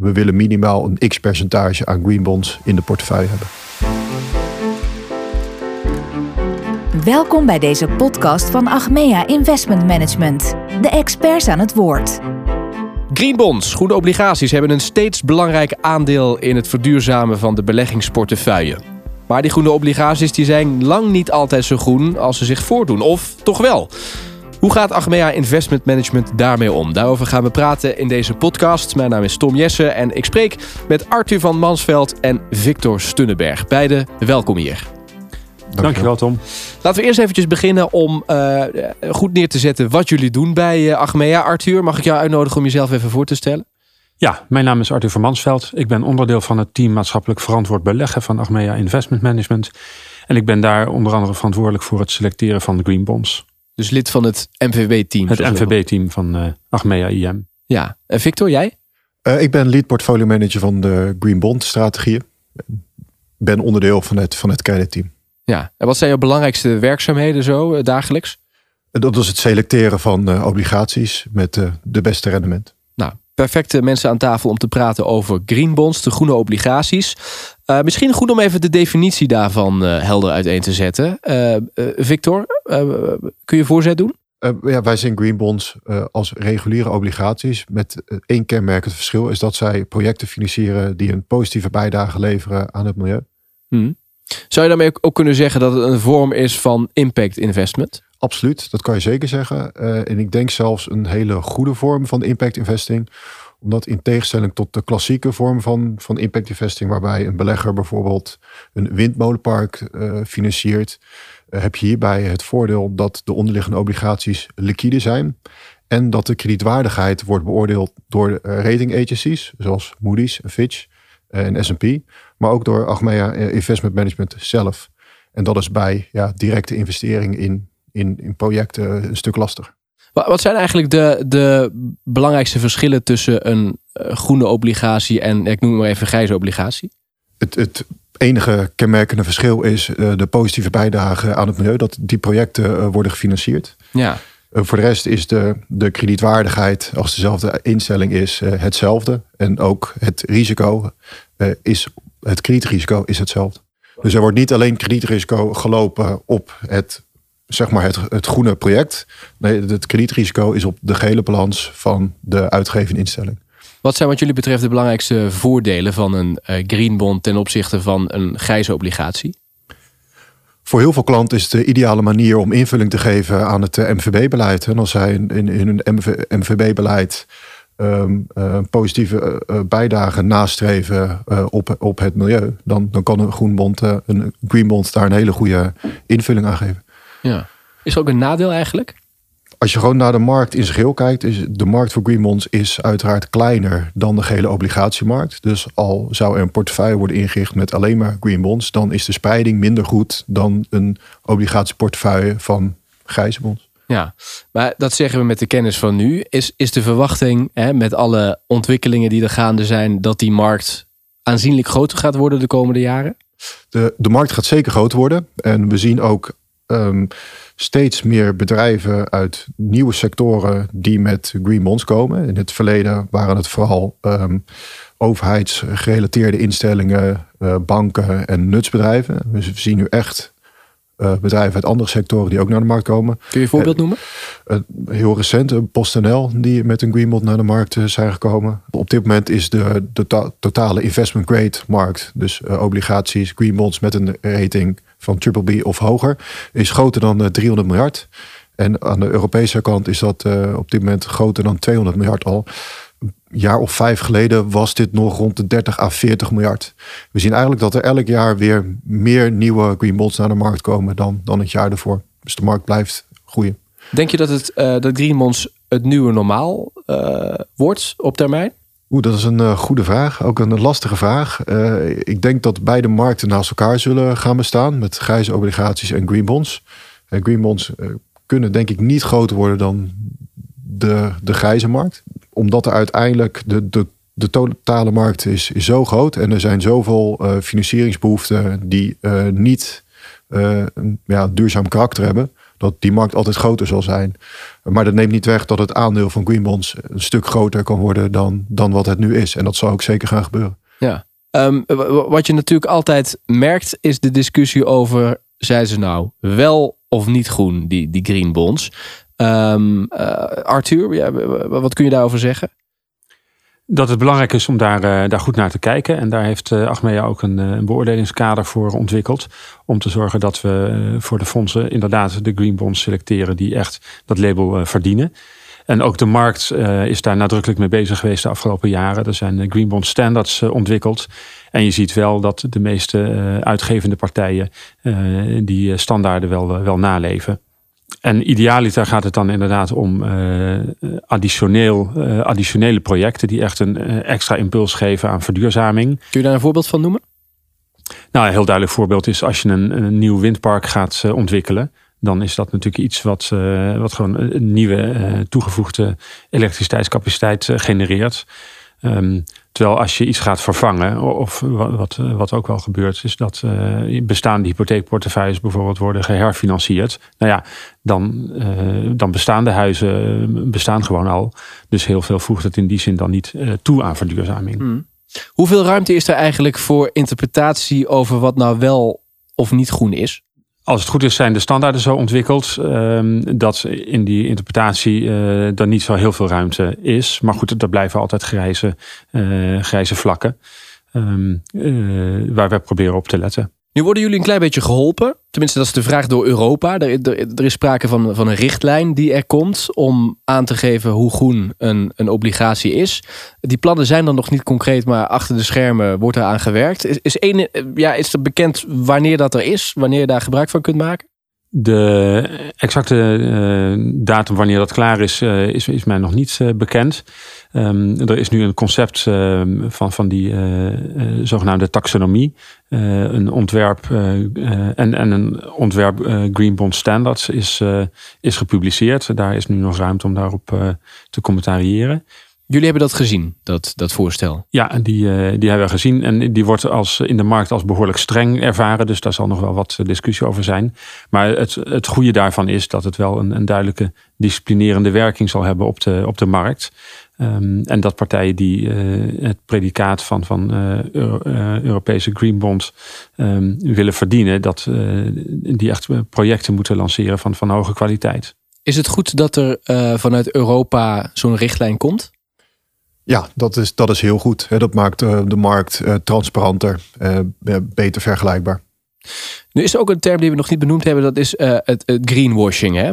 we willen minimaal een x percentage aan green bonds in de portefeuille hebben. Welkom bij deze podcast van Achmea Investment Management. De experts aan het woord. Green bonds, groene obligaties, hebben een steeds belangrijk aandeel in het verduurzamen van de beleggingsportefeuille. Maar die groene obligaties die zijn lang niet altijd zo groen als ze zich voordoen. Of toch wel? Hoe gaat Achmea Investment Management daarmee om? Daarover gaan we praten in deze podcast. Mijn naam is Tom Jessen en ik spreek met Arthur van Mansveld en Victor Stunnenberg. Beide welkom hier. Dankjewel, Tom. Laten we eerst eventjes beginnen om uh, goed neer te zetten wat jullie doen bij uh, Achmea. Arthur, mag ik jou uitnodigen om jezelf even voor te stellen? Ja, mijn naam is Arthur van Mansveld. Ik ben onderdeel van het team maatschappelijk verantwoord beleggen van Achmea Investment Management. En ik ben daar onder andere verantwoordelijk voor het selecteren van de green bonds. Dus lid van het MVB-team? Het MVB-team van uh, Achmea IM. Ja, en Victor, jij? ik ben lead portfolio manager van de Green Bond strategieën. ben onderdeel van het, van het team. Ja, en wat zijn jouw belangrijkste werkzaamheden zo uh, dagelijks? Dat is het selecteren van uh, obligaties met uh, de beste rendement. Perfecte mensen aan tafel om te praten over green bonds, de groene obligaties. misschien goed om even de definitie daarvan helder uiteen te zetten. Victor, kun je voorzet doen? ja, wij zien green bonds als reguliere obligaties. Met één kenmerkend verschil is dat zij projecten financieren die een positieve bijdrage leveren aan het milieu. Hmm. Zou je daarmee ook kunnen zeggen dat het een vorm is van impact investment? Absoluut, dat kan je zeker zeggen. Uh, en ik denk zelfs een hele goede vorm van impact investing. Omdat in tegenstelling tot de klassieke vorm van, van impact investing, waarbij een belegger bijvoorbeeld een windmolenpark uh, financiert, uh, heb je hierbij het voordeel dat de onderliggende obligaties liquide zijn. En dat de kredietwaardigheid wordt beoordeeld door rating agencies, zoals Moody's Fitch en S&P maar ook door Achmea eh, Investment Management zelf. En dat is bij ja, directe investering in, in, in projecten een stuk lastiger. Wat zijn eigenlijk de, de belangrijkste verschillen tussen een eh, groene obligatie en, ik noem maar even grijze obligatie? Het, het enige kenmerkende verschil is uh, de positieve bijdrage aan het milieu, dat die projecten uh, worden gefinancierd. Ja. Voor de rest is de, de kredietwaardigheid, als dezelfde instelling is, hetzelfde. En ook het risico is het kredietrisico is hetzelfde. Dus er wordt niet alleen kredietrisico gelopen op het, zeg maar het, het groene project. Nee, het kredietrisico is op de gehele balans van de uitgevende instelling. Wat zijn wat jullie betreft de belangrijkste voordelen van een uh, green bond ten opzichte van een grijze obligatie? Voor heel veel klanten is het de ideale manier om invulling te geven aan het uh, MVB-beleid. En als zij in, hun MVB-beleid um, uh, positieve uh, bijdrage nastreven uh, op, op het milieu, dan, dan kan een groenbond, een greenbond daar een hele goede invulling aan geven. Ja. Is er ook een nadeel eigenlijk? Als je gewoon naar de markt in zijn geheel kijkt, is de markt voor greenbonds is uiteraard kleiner dan de gele obligatiemarkt. Dus al zou er een portefeuille worden ingericht met alleen maar greenbonds, dan is de spreiding minder goed dan een obligatieportefeuille van grijze bonds. Ja, maar dat zeggen we met de kennis van nu. Is, is de verwachting hè, met alle ontwikkelingen die er gaande zijn, dat die markt aanzienlijk groter gaat worden de komende jaren? De, de markt gaat zeker groter worden. En we zien ook um, steeds meer bedrijven uit nieuwe sectoren die met green bonds komen. In het verleden waren het vooral um, overheidsgerelateerde instellingen, uh, banken en nutsbedrijven. Dus we zien nu echt uh, bedrijven uit andere sectoren die ook naar de markt komen. Kun je een voorbeeld noemen? Uh, heel recent, PostNL, die met een greenbond naar de markt zijn gekomen. Op dit moment is de, de to totale investment grade markt, dus obligaties, greenbonds met een rating van triple B of hoger, is groter dan 300 miljard. En aan de Europese kant is dat op dit moment groter dan 200 miljard al jaar of vijf geleden was dit nog rond de 30 à 40 miljard. We zien eigenlijk dat er elk jaar weer meer nieuwe green bonds naar de markt komen dan, dan het jaar ervoor. Dus de markt blijft groeien. Denk je dat, het, uh, dat green bonds het nieuwe normaal wordt op termijn? Oeh, dat is een uh, goede vraag. Ook een lastige vraag. ik denk dat beide markten naast elkaar zullen gaan bestaan. Met grijze obligaties en green bonds. En green bonds kunnen denk ik niet groter worden dan de, de grijze markt omdat er uiteindelijk de, de, de totale markt is, is zo groot en er zijn zoveel financieringsbehoeften die niet ja, duurzaam karakter hebben, dat die markt altijd groter zal zijn. Maar dat neemt niet weg dat het aandeel van green bonds een stuk groter kan worden dan, dan wat het nu is. En dat zal ook zeker gaan gebeuren. Ja. Um, wat je natuurlijk altijd merkt, is de discussie over: zijn ze nou wel of niet groen, die, die green bonds? Um, Arthur, ja, wat kun je daarover zeggen? Dat het belangrijk is om daar, uh, daar goed naar te kijken. En daar heeft uh, Achmea ook een, een, beoordelingskader voor ontwikkeld. Om te zorgen dat we voor de fondsen inderdaad de green bonds selecteren die echt dat label verdienen. En ook de markt is daar nadrukkelijk mee bezig geweest de afgelopen jaren. Er zijn Green Bond Standards ontwikkeld. En je ziet wel dat de meeste uitgevende partijen die standaarden wel, wel naleven. En idealiter gaat het dan inderdaad om additioneel, additionele projecten die echt een extra impuls geven aan verduurzaming. Kun je daar een voorbeeld van noemen? Nou, een heel duidelijk voorbeeld is als je een, een nieuw windpark gaat ontwikkelen dan is dat natuurlijk iets wat, wat gewoon een nieuwe toegevoegde elektriciteitscapaciteit genereert. Um, terwijl als je iets gaat vervangen, of wat, wat ook wel gebeurt, is dat bestaande hypotheekportefeuilles bijvoorbeeld worden geherfinancierd. Nou ja, dan, dan bestaan de huizen bestaan gewoon al. Dus heel veel voegt het in die zin dan niet toe aan verduurzaming. Hmm. Hoeveel ruimte is er eigenlijk voor interpretatie over wat nou wel of niet groen is? Als het goed is, zijn de standaarden zo ontwikkeld um, dat in die interpretatie uh, er niet zo heel veel ruimte is. Maar goed, er blijven altijd grijze, uh, grijze vlakken um, uh, waar we proberen op te letten. Nu worden jullie een klein beetje geholpen. Tenminste, dat is de vraag door Europa. Er, er, is sprake van, van een richtlijn die er komt om aan te geven hoe groen een, een obligatie is. Die plannen zijn dan nog niet concreet, maar achter de schermen wordt er aan gewerkt. Is, is, een, ja, is er bekend wanneer dat er is? Wanneer je daar gebruik van kunt maken? De exacte uh, datum wanneer dat klaar is, uh, is, is mij nog niet uh, bekend. Um, er is nu een concept van, van die zogenaamde taxonomie. een ontwerp en, en een ontwerp Green Bond Standards is, is gepubliceerd. Daar is nu nog ruimte om daarop te commentariëren. Jullie hebben dat gezien, dat, dat voorstel? Ja, die, uh, die hebben we gezien. En die wordt als, in de markt als behoorlijk streng ervaren. Dus daar zal nog wel wat discussie over zijn. Maar het, het goede daarvan is dat het wel een, een duidelijke disciplinerende werking zal hebben op de, op de markt. Um, en dat partijen die uh, het predicaat van, van uh, Euro, Europese Green Bond um, willen verdienen, dat die echt projecten moeten lanceren van, van hoge kwaliteit. Is het goed dat er vanuit Europa zo'n richtlijn komt? Ja, dat is, dat is heel goed. Dat maakt uh, de markt uh, transparanter, uh, beter vergelijkbaar. Nu is er ook een term die we nog niet benoemd hebben, dat is het, greenwashing. Hè?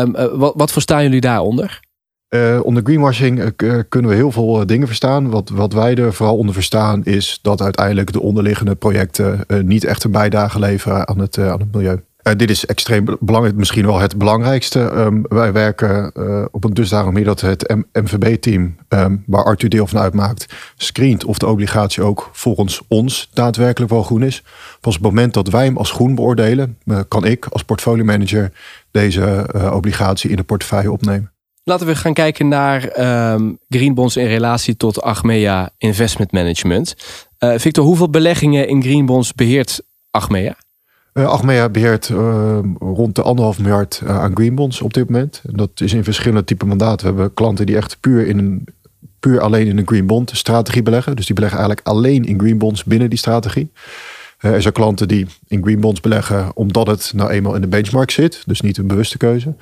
Um, wat, wat verstaan jullie daaronder? onder greenwashing kunnen we heel veel dingen verstaan. Wat, wat wij er vooral onder verstaan is dat uiteindelijk de onderliggende projecten niet echt een bijdrage leveren aan het, aan het milieu. Uh, dit is extreem belangrijk, misschien wel het belangrijkste. Um, wij werken uh, op een dusdanig manier dat het MVB-team, ehm, waar Arthur deel van uitmaakt, screent of de obligatie ook volgens ons daadwerkelijk wel groen is. Pas op het moment dat wij hem als groen beoordelen, uh, kan ik als portfolio-manager deze obligatie in de portefeuille opnemen. Laten we gaan kijken naar um, green bonds in relatie tot Achmea Investment Management. Victor, hoeveel beleggingen in green bonds beheert Achmea? Uh, Achmea beheert uh, rond de anderhalf miljard uh, aan green bonds op dit moment. En dat is in verschillende typen mandaten. We hebben klanten die echt puur, in een, puur alleen in een green bond strategie beleggen. Dus die beleggen eigenlijk alleen in green bonds binnen die strategie. Er zijn klanten die in green bonds beleggen omdat het nou eenmaal in de benchmark zit. Dus niet een bewuste keuze.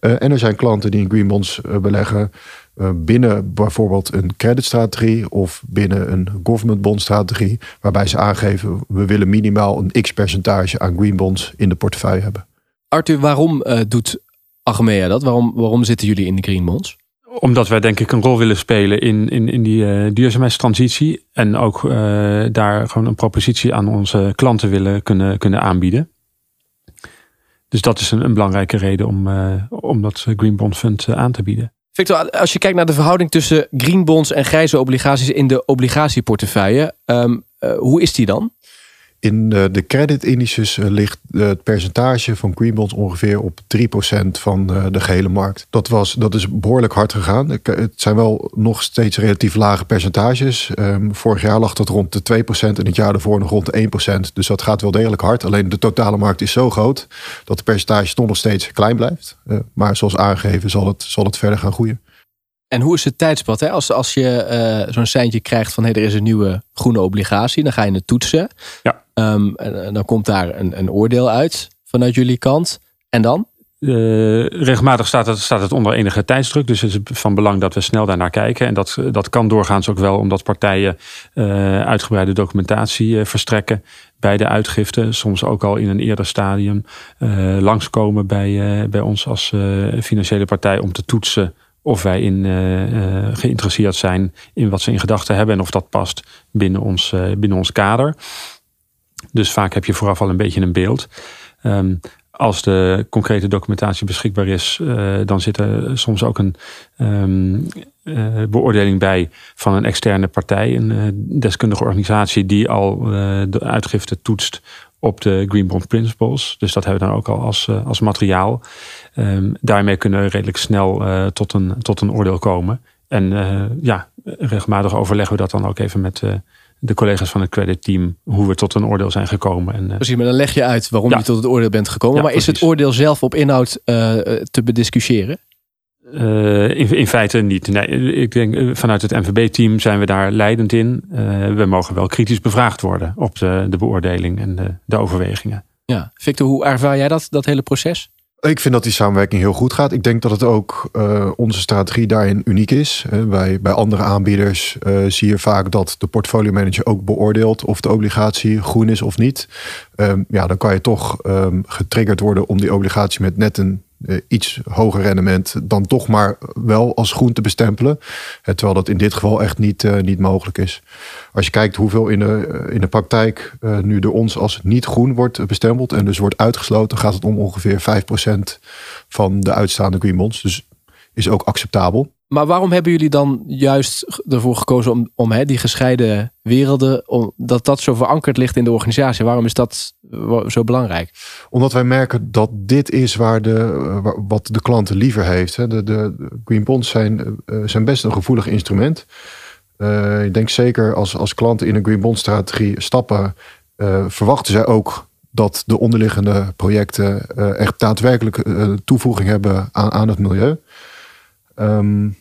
en er zijn klanten die in green bonds beleggen eh, binnen bijvoorbeeld een creditstrategie of binnen een government bond strategie, waarbij ze aangeven we willen minimaal een x percentage aan green bonds in de portefeuille hebben. Arthur, waarom doet Achmea dat? Waarom, waarom zitten jullie in de green bonds? Omdat wij denk ik een rol willen spelen in, in, in die uh, duurzaamheidstransitie. En ook uh, daar gewoon een propositie aan onze klanten willen kunnen, kunnen aanbieden. Dus dat is een, een belangrijke reden om, uh, om dat Green Bond Fund aan te bieden. Victor, als je kijkt naar de verhouding tussen green bonds en grijze obligaties in de obligatieportefeuille, uh, hoe is die dan? In de, de creditindices uh, ligt het percentage van green bonds ongeveer op 3% van de gehele markt. Dat, was, dat is behoorlijk hard gegaan. Het zijn wel nog steeds relatief lage percentages. Um, vorig jaar lag dat rond de 2% en het jaar daarvoor nog rond de 1%. Dus dat gaat wel degelijk hard. Alleen de totale markt is zo groot dat de percentage toch nog steeds klein blijft. Maar zoals aangegeven zal het, zal het verder gaan groeien. En hoe is het tijdspad? Hè? Als, als je uh, zo'n seintje krijgt van hey, er is een nieuwe groene obligatie, dan ga je het toetsen. Ja. Um, en, dan komt daar een, een oordeel uit vanuit jullie kant. En dan? Uh, regelmatig staat het, staat het onder enige tijdsdruk. Dus het is van belang dat we snel daarnaar kijken. En dat, dat kan doorgaans ook wel omdat partijen uh, uitgebreide documentatie uh, verstrekken bij de uitgifte. Soms ook al in een eerder stadium langskomen bij, bij ons als financiële partij om te toetsen of wij in, uh, geïnteresseerd zijn in wat ze in gedachten hebben en of dat past binnen ons, uh, binnen ons kader. Dus vaak heb je vooraf al een beetje een beeld. Um, als de concrete documentatie beschikbaar is, uh, dan zit er soms ook een um, beoordeling bij van een externe partij, een deskundige organisatie die al de uitgifte toetst op de Green Bond Principles. Dus dat hebben we dan ook al als, als materiaal. Um, daarmee kunnen we redelijk snel tot, een, tot een oordeel komen. En ja, regelmatig overleggen we dat dan ook even met de collega's van het creditteam. Hoe we tot een oordeel zijn gekomen. En, precies, maar dan leg je uit waarom ja. je tot het oordeel bent gekomen. Ja, maar precies. is het oordeel zelf op inhoud te bediscussiëren? Uh, in, in, feite niet. Nee, ik denk vanuit het NVB-team zijn we daar leidend in. Uh, we mogen wel kritisch bevraagd worden op de, de beoordeling en de, de overwegingen. Ja, Victor, hoe ervaar jij dat, dat hele proces? Ik vind dat die samenwerking heel goed gaat. Ik denk dat het ook uh, onze strategie daarin uniek is. Bij, bij andere aanbieders uh, zie je vaak dat de portfolio manager ook beoordeelt of de obligatie groen is of niet. Um, ja, dan kan je toch um, getriggerd worden om die obligatie met net een iets hoger rendement dan toch maar wel als groen te bestempelen. Uh, terwijl dat in dit geval echt niet, uh, niet mogelijk is. Als je kijkt hoeveel in de, in de praktijk nu door ons als niet groen wordt bestempeld en dus wordt uitgesloten, gaat het om ongeveer 5% van de uitstaande green bonds. Dus is ook acceptabel. Maar waarom hebben jullie dan juist ervoor gekozen om, om hè, die gescheiden werelden, om, dat dat zo verankerd ligt in de organisatie? Waarom is dat zo belangrijk? Omdat wij merken dat dit is waar de, wat de klant liever heeft. De, de green bonds zijn, zijn best een gevoelig instrument. Ik denk zeker als, als klanten in een green bond strategie stappen, verwachten zij ook dat de onderliggende projecten echt daadwerkelijk toevoeging hebben aan, aan het milieu. Um,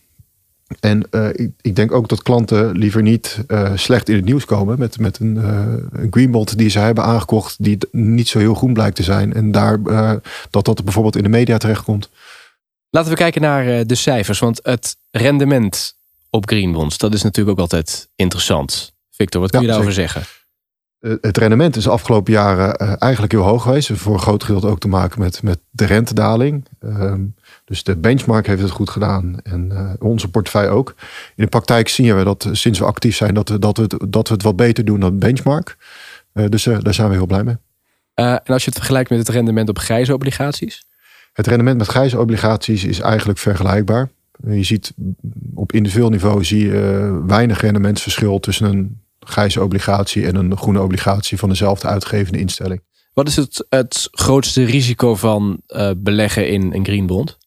en uh, ik, ik, denk ook dat klanten liever niet uh, slecht in het nieuws komen met, met een, uh, een greenbond die ze hebben aangekocht die niet zo heel groen blijkt te zijn. En daar, dat dat bijvoorbeeld in de media terechtkomt. Laten we kijken naar de cijfers, want het rendement op greenbonds, dat is natuurlijk ook altijd interessant. Victor, wat kun ja, je daarover zeker. zeggen? Het rendement is de afgelopen jaren eigenlijk heel hoog geweest. Voor een groot gedeelte ook te maken met, met de rentedaling. Ehm, dus de benchmark heeft het goed gedaan en uh, onze portefeuille ook. In de praktijk zien we dat sinds we actief zijn, dat we, dat we, het, dat we het wat beter doen dan benchmark. Uh, dus uh, daar zijn we heel blij mee. en als je het vergelijkt met het rendement op grijze obligaties? Het rendement met grijze obligaties is eigenlijk vergelijkbaar. Je ziet op individueel niveau zie je weinig rendementsverschil tussen een grijze obligatie en een groene obligatie van dezelfde uitgevende instelling. Wat is het, het grootste risico van beleggen in een green bond?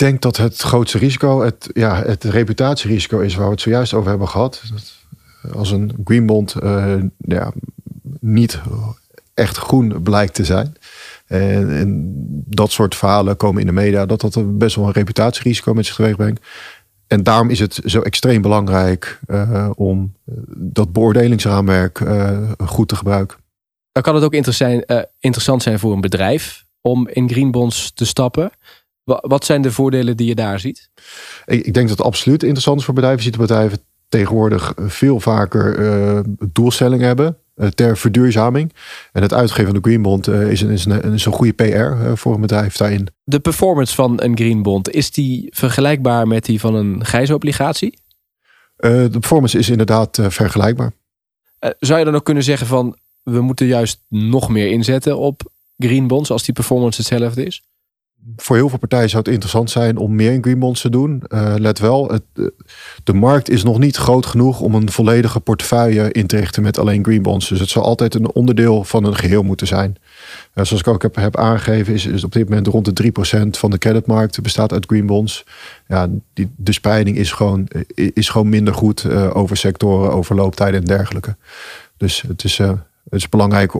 Denk dat het grootste risico het, ja, het reputatierisico is waar we het zojuist over hebben gehad. Dat als een green bond uh, ja, niet echt groen blijkt te zijn. En, dat soort verhalen komen in de media, dat dat best wel een reputatierisico met zich teweeg brengt. En daarom is het zo extreem belangrijk uh, om dat beoordelingsraamwerk goed te gebruiken. Dan kan het ook interessant zijn voor een bedrijf om in green bonds te stappen. Wat zijn de voordelen die je daar ziet? Ik, ik denk dat het absoluut interessant is voor bedrijven. Je ziet bedrijven tegenwoordig veel vaker uh, doelstellingen hebben uh, ter verduurzaming. En het uitgeven van de Green Bond is, een, is, een, is een goede PR voor een bedrijf daarin. De performance van een Green Bond, is die vergelijkbaar met die van een gijzobligatie? de performance is inderdaad vergelijkbaar. zou je dan ook kunnen zeggen van we moeten juist nog meer inzetten op Green Bonds als die performance hetzelfde is? Voor heel veel partijen zou het interessant zijn om meer in green bonds te doen. Uh, let wel, het, de markt is nog niet groot genoeg om een volledige portefeuille in te richten met alleen green bonds. Dus het zal altijd een onderdeel van een geheel moeten zijn. Uh, zoals ik ook heb, aangegeven, is, is op dit moment rond de 3% van de creditmarkt bestaat uit green bonds. Ja, die, de spreiding is gewoon, is gewoon minder goed over sectoren, over looptijden en dergelijke. Dus het is, het is belangrijk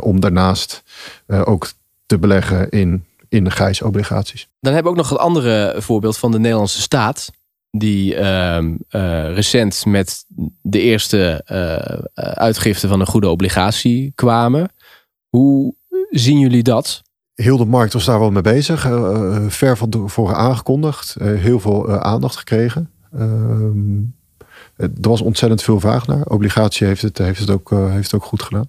om daarnaast ook te beleggen in, in de grijsobligaties. Dan hebben we ook nog een andere voorbeeld van de Nederlandse staat. Die uh, uh, recent met de eerste uh, uitgifte van een goede obligatie kwamen. Hoe zien jullie dat? Heel de markt was daar wel mee bezig. ver van tevoren aangekondigd. heel veel aandacht gekregen. Ehm, er was ontzettend veel vraag naar. Obligatie heeft het, heeft het, ook, heeft het ook goed gedaan.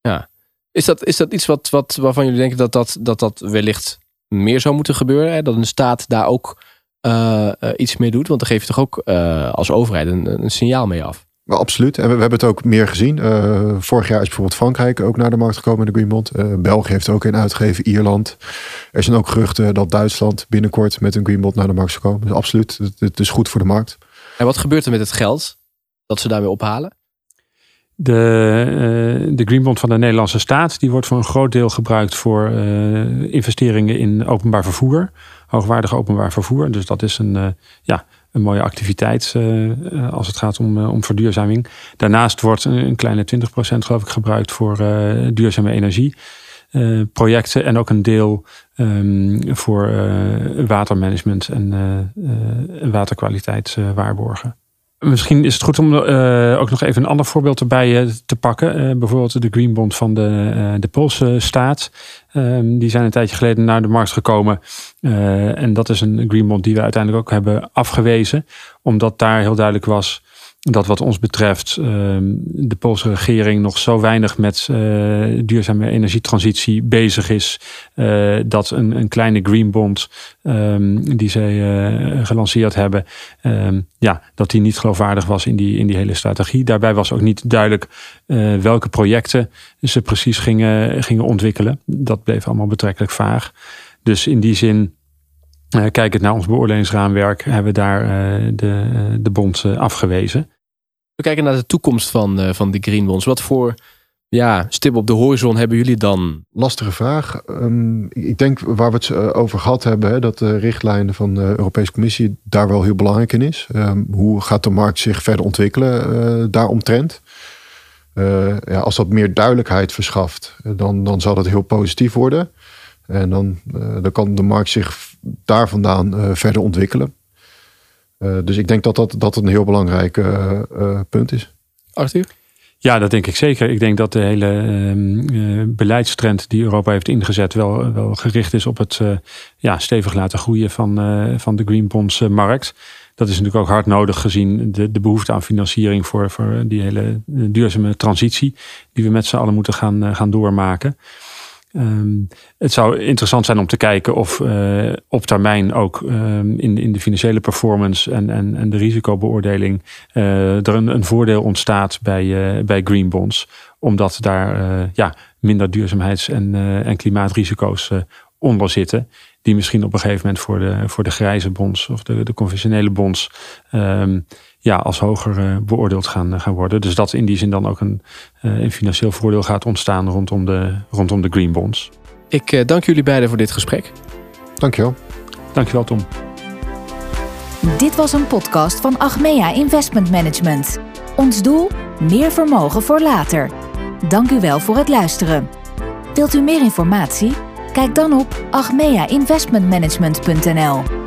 Ja, is dat, is dat iets wat, wat, waarvan jullie denken dat dat, dat dat wellicht meer zou moeten gebeuren? Hè? Dat een staat daar ook uh, uh, iets mee doet? Want dan geef je toch ook uh, als overheid een, een, signaal mee af? Well, absoluut. En we, we, hebben het ook meer gezien. vorig jaar is bijvoorbeeld Frankrijk ook naar de markt gekomen in de Greenbond. België heeft ook een uitgegeven. Ierland. Er zijn ook geruchten dat Duitsland binnenkort met een Greenbond naar de markt zou komen. Dus absoluut. Het, het is goed voor de markt. En wat gebeurt er met het geld dat ze daarmee ophalen? De, uh, de Green Bond van de Nederlandse staat die wordt voor een groot deel gebruikt voor uh, investeringen in openbaar vervoer, hoogwaardig openbaar vervoer. Dus dat is een, uh, ja, een mooie activiteit als het gaat om, om verduurzaming. Daarnaast wordt een, kleine 20% geloof ik gebruikt voor duurzame energie. projecten en ook een deel um, voor watermanagement en waterkwaliteit waarborgen. Misschien is het goed om uh, ook nog even een ander voorbeeld erbij uh, te pakken. Uh, bijvoorbeeld de Green Bond van de, de Poolse staat. Ehm, die zijn een tijdje geleden naar de markt gekomen. en dat is een Green Bond die we uiteindelijk ook hebben afgewezen. Omdat daar heel duidelijk was dat wat ons betreft ehm, de Poolse regering nog zo weinig met uh, duurzame energietransitie bezig is. Uh, dat een, een, kleine green bond um, die zij uh, gelanceerd hebben, um, ja, dat die niet geloofwaardig was in die, in die hele strategie. Daarbij was ook niet duidelijk welke projecten ze precies gingen, gingen ontwikkelen. Dat bleef allemaal betrekkelijk vaag. Dus in die zin kijkend naar ons beoordelingsraamwerk hebben we daar uh, de, de bond uh, afgewezen. We kijken naar de toekomst van, van de Green Bonds. Wat voor ja, stip op de horizon hebben jullie dan? Lastige vraag. Um, ik denk waar we het over gehad hebben, hè, dat de richtlijnen van de Europese Commissie daar wel heel belangrijk in is. Um, hoe gaat de markt zich verder ontwikkelen daaromtrent? ja, als dat meer duidelijkheid verschaft, dan, dan zal dat heel positief worden. En dan, dan kan de markt zich daar vandaan uh, verder ontwikkelen. Uh, dus ik denk dat dat, dat een heel belangrijk uh, punt is. Arthur? Ja, dat denk ik zeker. Ik denk dat de hele uh, beleidstrend die Europa heeft ingezet wel, wel gericht is op het uh, ja, stevig laten groeien van, uh, van de green bonds markt. Dat is natuurlijk ook hard nodig gezien de, de behoefte aan financiering voor, voor die hele duurzame transitie die we met z'n allen moeten gaan, gaan doormaken. Um, het zou interessant zijn om te kijken of uh, op termijn ook um, in, in de financiële performance en, en, en de risicobeoordeling uh, er een, een voordeel ontstaat bij, uh, bij green bonds. Omdat daar ja, minder duurzaamheids- en, en klimaatrisico's onder zitten. Die misschien op een gegeven moment voor de, voor de grijze bonds of de, de conventionele bonds um, ja, als hoger uh, beoordeeld gaan, uh, gaan worden. Dus dat in die zin dan ook een, uh, een financieel voordeel gaat ontstaan rondom de, rondom de green bonds. Ik dank jullie beiden voor dit gesprek. Dankjewel. Dankjewel Tom. Dit was een podcast van Achmea Investment Management. Ons doel? Meer vermogen voor later. Dank u wel voor het luisteren. Wilt u meer informatie? Kijk dan op achmeainvestmentmanagement.nl.